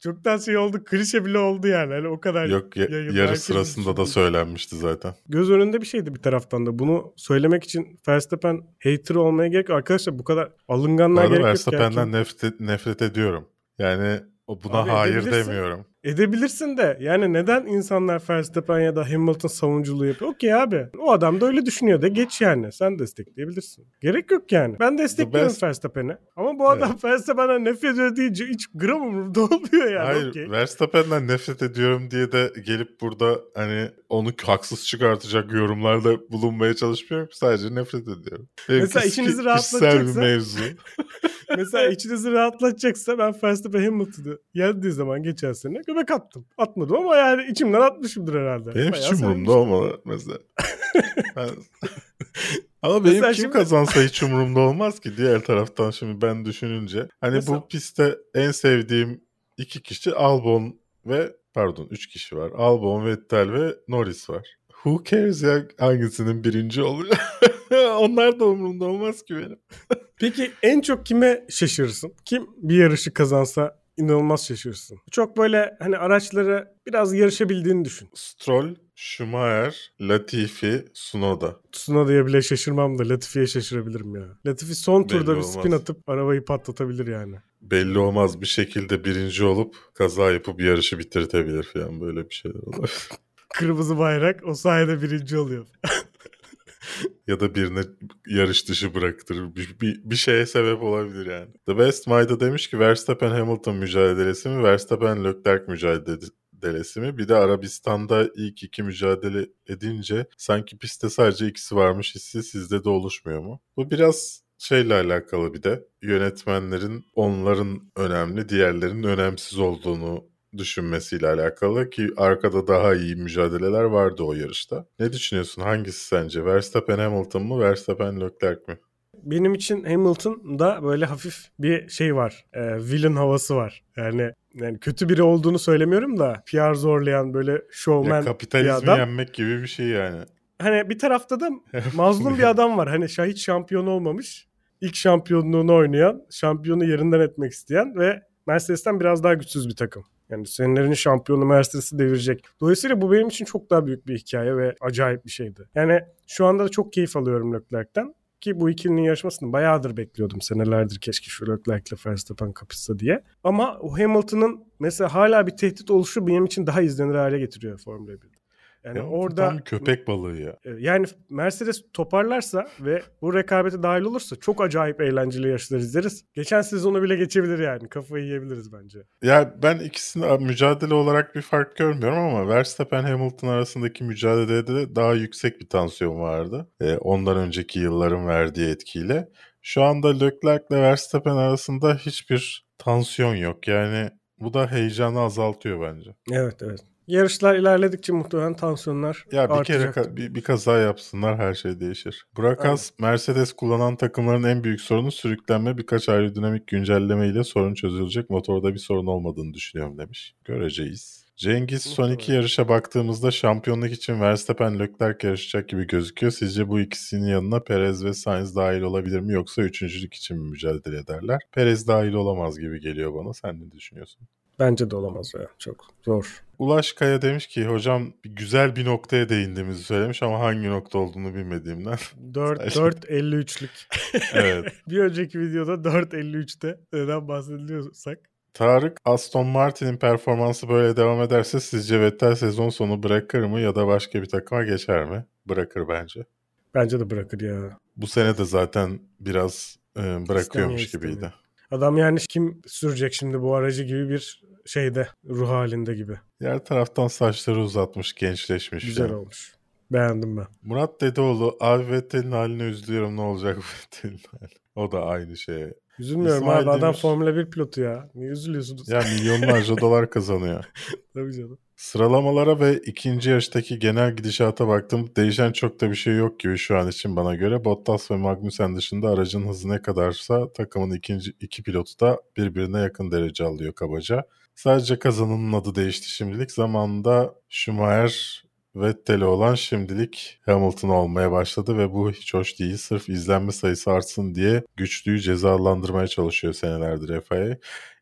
Çoktan şey oldu klişe bile oldu yani. Hani o kadar Yok ya- yarı sırasında da söylenmişti zaten. Göz önünde bir şeydi bir taraftan da. Bunu söylemek için Verstappen hater olmaya gerek. Arkadaşlar bu kadar alınganlığa gerek yok. Verstappen'den Yani. nefret, nefret ediyorum. Yani buna Abi hayır demiyorum. Edebilirsin de yani neden insanlar Verstappen ya da Hamilton savunuculuğu yapıyor? Okey abi. O adam da öyle düşünüyor da geç yani. Sen destekleyebilirsin. Gerek yok yani. Ben destekliyorum best- Verstappen'i. Ama bu adam Verstappen'den nefret ediyor deyince hiç gram umurumda olmuyor yani. Hayır Okey. Verstappen'den nefret ediyorum diye de gelip burada hani onu haksız çıkartacak yorumlarda bulunmaya çalışmıyorum. Sadece nefret ediyorum. Mesela Benimki içinizi ki- kişisel bir rahatlatacaksa- mevzu. Mesela içinizi rahatlatacaksa ben Verstappen Hamilton'ı yendiği zaman geçen sene göbek attım. Atmadım ama yani içimden atmışımdır herhalde. Benim Bayağı hiç umurumda olmadı mesela. Ben- Ama benim Mesela kim şimdi- kazansa hiç umurumda olmaz ki diğer taraftan şimdi ben düşününce. Hani Mesela- bu pistte en sevdiğim iki kişi Albon ve pardon üç kişi var. Albon, Vettel ve Norris var. Who cares ya hangisinin birinci oluyor? Onlar da umurumda olmaz ki benim. Peki en çok kime şaşırırsın? Kim bir yarışı kazansa inanılmaz şaşırırsın. Çok böyle hani araçları biraz yarışabildiğini düşün. Stroll, Schumacher, Latifi, Tsunoda. Tsunoda'ya bile şaşırmam da Latifi'ye şaşırabilirim ya. Latifi son Belli turda bir olmaz. spin atıp arabayı patlatabilir yani. Belli olmaz bir şekilde birinci olup kaza yapıp yarışı bitirtebilir falan böyle bir şeyler olabilir. Kırmızı bayrak o sayede birinci oluyor. ya da birine yarış dışı bıraktırır. Bir, bir, bir şeye sebep olabilir yani. The Best Mayda demiş ki Verstappen Hamilton mücadelesi mi, Verstappen Leclerc mücadelesi mi? Bir de Arabistan'da ilk iki mücadele edince sanki pistte sadece ikisi varmış hissi sizde de oluşmuyor mu? Bu biraz şeyle alakalı bir de yönetmenlerin onların önemli, diğerlerinin önemsiz olduğunu düşünmesiyle alakalı ki arkada daha iyi mücadeleler vardı o yarışta. Ne düşünüyorsun? Hangisi sence? Verstappen Hamilton mu? Verstappen Leclerc mi? Benim için Hamilton'da böyle hafif bir şey var. E, villain havası var. Yani yani kötü biri olduğunu söylemiyorum da PR zorlayan böyle Ya showman bir kapitalizmi adam. yenmek gibi bir şey yani. Hani bir tarafta da mazlum bir adam var. Hani hiç şampiyon olmamış. İlk şampiyonluğunu oynayan, şampiyonu yerinden etmek isteyen ve Mercedes'ten biraz daha güçsüz bir takım. Yani senelerin şampiyonu Mercedes'i devirecek. Dolayısıyla bu benim için çok daha büyük bir hikaye ve acayip bir şeydi. Yani şu anda da çok keyif alıyorum Leclerc'ten. Ki bu ikilinin yarışmasını bayağıdır bekliyordum. Senelerdir keşke şu Leclerc'le Verstappen kapışsa diye. Ama o Hamilton'ın mesela hala bir tehdit oluşu benim için daha izlenir hale getiriyor Formula 1'de. Yani Ya, orada tam köpek balığı ya. e, Yani Mercedes toparlarsa ve bu rekabete dahil olursa çok acayip eğlenceli yarışlar izleriz. Geçen sezonu bile geçebilir yani. Kafayı yiyebiliriz bence. Ya ben ikisini mücadele olarak bir fark görmüyorum ama Verstappen Hamilton arasındaki mücadelede de daha yüksek bir tansiyon vardı. Ee, ondan önceki yılların verdiği etkiyle. Şu anda Leclerc ile Verstappen arasında hiçbir tansiyon yok. Yani Bu da heyecanı azaltıyor bence. Evet evet. Yarışlar ilerledikçe muhtemelen tansiyonlar Ya bir artacak. kere ka- bir, bir kaza yapsınlar her şey değişir. Brakas Mercedes kullanan takımların en büyük sorunu sürüklenme birkaç aerodinamik güncelleme ile sorun çözülecek. Motorda bir sorun olmadığını düşünüyorum demiş. Göreceğiz. Cengiz son iki yarışa baktığımızda şampiyonluk için Verstappen Leclerc yarışacak gibi gözüküyor. Sizce bu ikisinin yanına Perez ve Sainz dahil olabilir mi yoksa üçüncülük için mi mücadele ederler? Perez dahil olamaz gibi geliyor bana. Sen ne düşünüyorsun? Bence de olamaz ya. Çok zor. Ulaş Kaya demiş ki hocam güzel bir noktaya değindiğimizi söylemiş ama hangi nokta olduğunu bilmediğimden. 4 Saçma. 4.53'lük. evet. bir önceki videoda 4.53'te neden bahsediliyorsak. Tarık Aston Martin'in performansı böyle devam ederse sizce Vettel sezon sonu bırakır mı ya da başka bir takıma geçer mi? Bırakır bence. Bence de bırakır ya. Bu sene de zaten biraz e, bırakıyormuş İstemiyor, gibiydi. Adam yani kim sürecek şimdi bu aracı gibi bir şeyde ruh halinde gibi. Diğer taraftan saçları uzatmış, gençleşmiş. Güzel ya. olmuş. Beğendim ben. Murat Dedeoğlu abi Vettel'in haline üzülüyorum ne olacak Vettel'in hali. O da aynı şeye. Üzülmüyorum İsmail abi adam Demir. Formula 1 pilotu ya. Niye üzülüyorsunuz? Ya milyonlarca dolar kazanıyor. Tabii canım. Sıralamalara ve ikinci yarıştaki genel gidişata baktım. Değişen çok da bir şey yok gibi şu an için bana göre. Bottas ve Magnussen dışında aracın hızı ne kadarsa takımın ikinci iki pilotu da birbirine yakın derece alıyor kabaca. Sadece kazananın adı değişti şimdilik. Zamanında Schumacher Vettel'e olan şimdilik Hamilton olmaya başladı ve bu hiç hoş değil. Sırf izlenme sayısı artsın diye güçlüyü cezalandırmaya çalışıyor senelerdir FIA.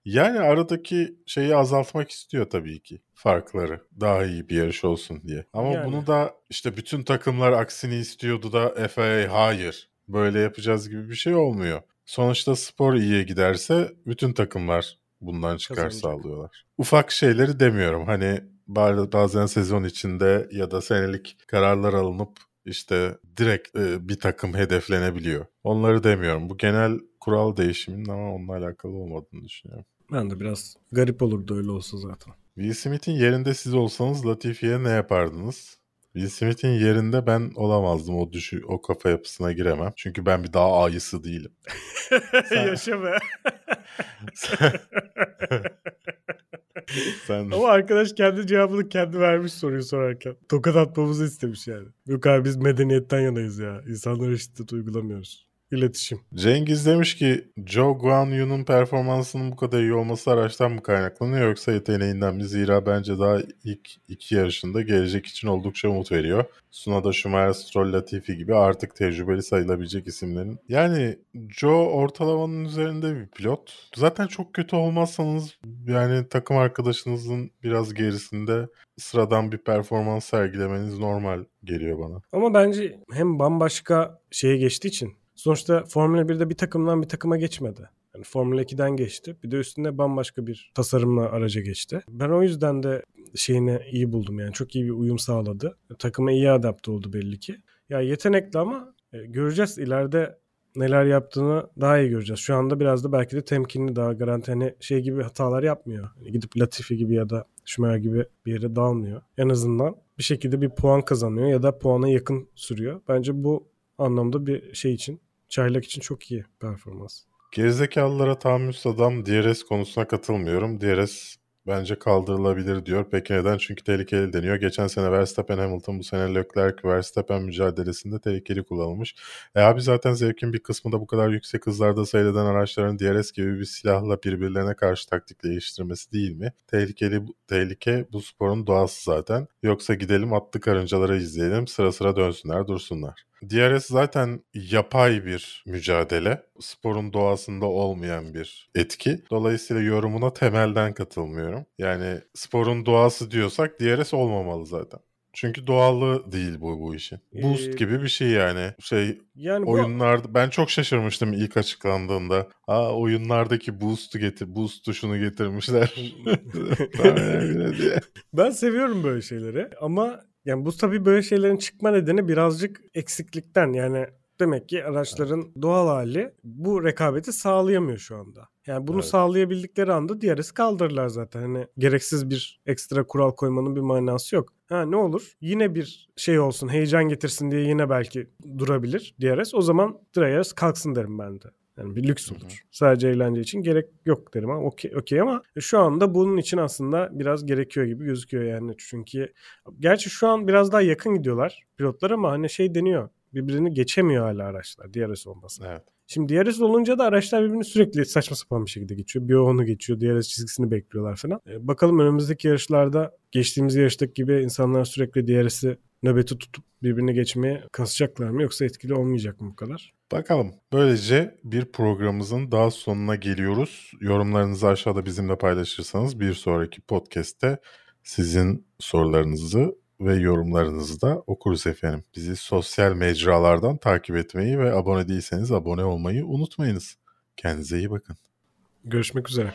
Yani aradaki şeyi azaltmak istiyor tabii ki farkları. Daha iyi bir yarış olsun diye. Ama Yani. bunu da işte bütün takımlar aksini istiyordu da FIA hayır böyle yapacağız gibi bir şey olmuyor. Sonuçta spor iyiye giderse bütün takımlar bundan çıkar Kazanacak. sağlıyorlar. Ufak şeyleri demiyorum. Hani ba- bazen sezon içinde ya da senelik kararlar alınıp işte direkt e, bir takım hedeflenebiliyor. Onları demiyorum. Bu genel kural değişiminin ama onunla alakalı olmadığını düşünüyorum. Ben de biraz garip olurdu öyle olsa zaten. Will Smith'in yerinde siz olsanız Latifi'ye ne yapardınız? Will Smith'in yerinde ben olamazdım. O düşü, o kafa yapısına giremem. Çünkü ben bir daha ayısı değilim. Sen- Yaşa be. Sen, sen Ama arkadaş kendi cevabını kendi vermiş soruyu sorarken. Tokat atmamızı istemiş yani. Yok abi biz medeniyetten yanayız ya. İnsanlara şiddet uygulamıyoruz. İletişim. Cengiz demiş ki Joe Guan Yu'nun performansının bu kadar iyi olması araçtan mı kaynaklanıyor yoksa yeteneğinden mi? Zira bence daha ilk iki yarışında gelecek için oldukça umut veriyor. Sunada Schumacher, Stroll, Latifi gibi artık tecrübeli sayılabilecek isimlerin. Yani Joe ortalamanın üzerinde bir pilot. Zaten çok kötü olmazsanız yani takım arkadaşınızın biraz gerisinde sıradan bir performans sergilemeniz normal geliyor bana. Ama bence hem bambaşka şeye geçtiği için sonuçta Formula 1'de bir takımdan bir takıma geçmedi. Yani Formula 2'den geçti. Bir de üstünde bambaşka bir tasarımla araca geçti. Ben o yüzden de şeyini iyi buldum yani çok iyi bir uyum sağladı. Takıma iyi adapte oldu belli ki. Ya yetenekli ama e, göreceğiz ileride neler yaptığını daha iyi göreceğiz. Şu anda biraz da belki de temkinli daha garanti hani şey gibi hatalar yapmıyor. Hani gidip Latifi gibi ya da Schumacher gibi bir yere dalmıyor. En azından bir şekilde bir puan kazanıyor ya da puana yakın sürüyor. Bence bu anlamda bir şey için çaylak için çok iyi performans. Gerizekalılara tahammülsüz adam DRS konusuna katılmıyorum. DRS bence kaldırılabilir diyor. Peki neden? Çünkü tehlikeli deniyor. Geçen sene Verstappen Hamilton bu sene Leclerc Verstappen mücadelesinde tehlikeli kullanılmış. E abi zaten zevkin bir kısmı da bu kadar yüksek hızlarda seyreden araçların DRS gibi bir silahla birbirlerine karşı taktik değiştirmesi değil mi? Tehlikeli tehlike bu sporun doğası zaten. Yoksa gidelim atlı karıncaları izleyelim sıra sıra dönsünler dursunlar. DRS zaten yapay bir mücadele. Sporun doğasında olmayan bir etki. Dolayısıyla yorumuna temelden katılmıyorum. Yani sporun doğası diyorsak DRS olmamalı zaten. Çünkü doğallığı değil bu bu işin. Boost Ee, gibi bir şey yani. Şey Yani bu oyunlarda ben çok şaşırmıştım ilk açıklandığında. Aa oyunlardaki boost'u getir, boost tuşunu getirmişler. Ben seviyorum böyle şeyleri ama yani bu tabii böyle şeylerin çıkma nedeni birazcık eksiklikten yani demek ki araçların doğal hali bu rekabeti sağlayamıyor şu anda. Yani bunu Evet. sağlayabildikleri anda DRS kaldırırlar zaten. Hani gereksiz bir ekstra kural koymanın bir manası yok. Ha ne olur? Yine bir şey olsun, heyecan getirsin diye yine belki durabilir DRS. O zaman DRS kalksın derim ben de. Yani bir lüks olur. Sadece eğlence için gerek yok derim ama okey okey ama şu anda bunun için aslında biraz gerekiyor gibi gözüküyor yani. Çünkü gerçi şu an biraz daha yakın gidiyorlar pilotlar ama hani şey deniyor. Birbirini geçemiyor hala araçlar DRS olmasın. Evet. Şimdi DRS olunca da araçlar birbirini sürekli saçma sapan bir şekilde geçiyor. Bir onu geçiyor. DRS çizgisini bekliyorlar falan. E, bakalım önümüzdeki yarışlarda geçtiğimiz yarıştaki gibi insanlar sürekli DRS'i nöbeti tutup birbirini geçmeye kasacaklar mı yoksa etkili olmayacak mı bu kadar? Bakalım. Böylece bir programımızın daha sonuna geliyoruz. Yorumlarınızı aşağıda bizimle paylaşırsanız bir sonraki podcast'te sizin sorularınızı ve yorumlarınızı da okuruz efendim. Bizi sosyal mecralardan takip etmeyi ve abone değilseniz abone olmayı unutmayınız. Kendinize iyi bakın. Görüşmek üzere.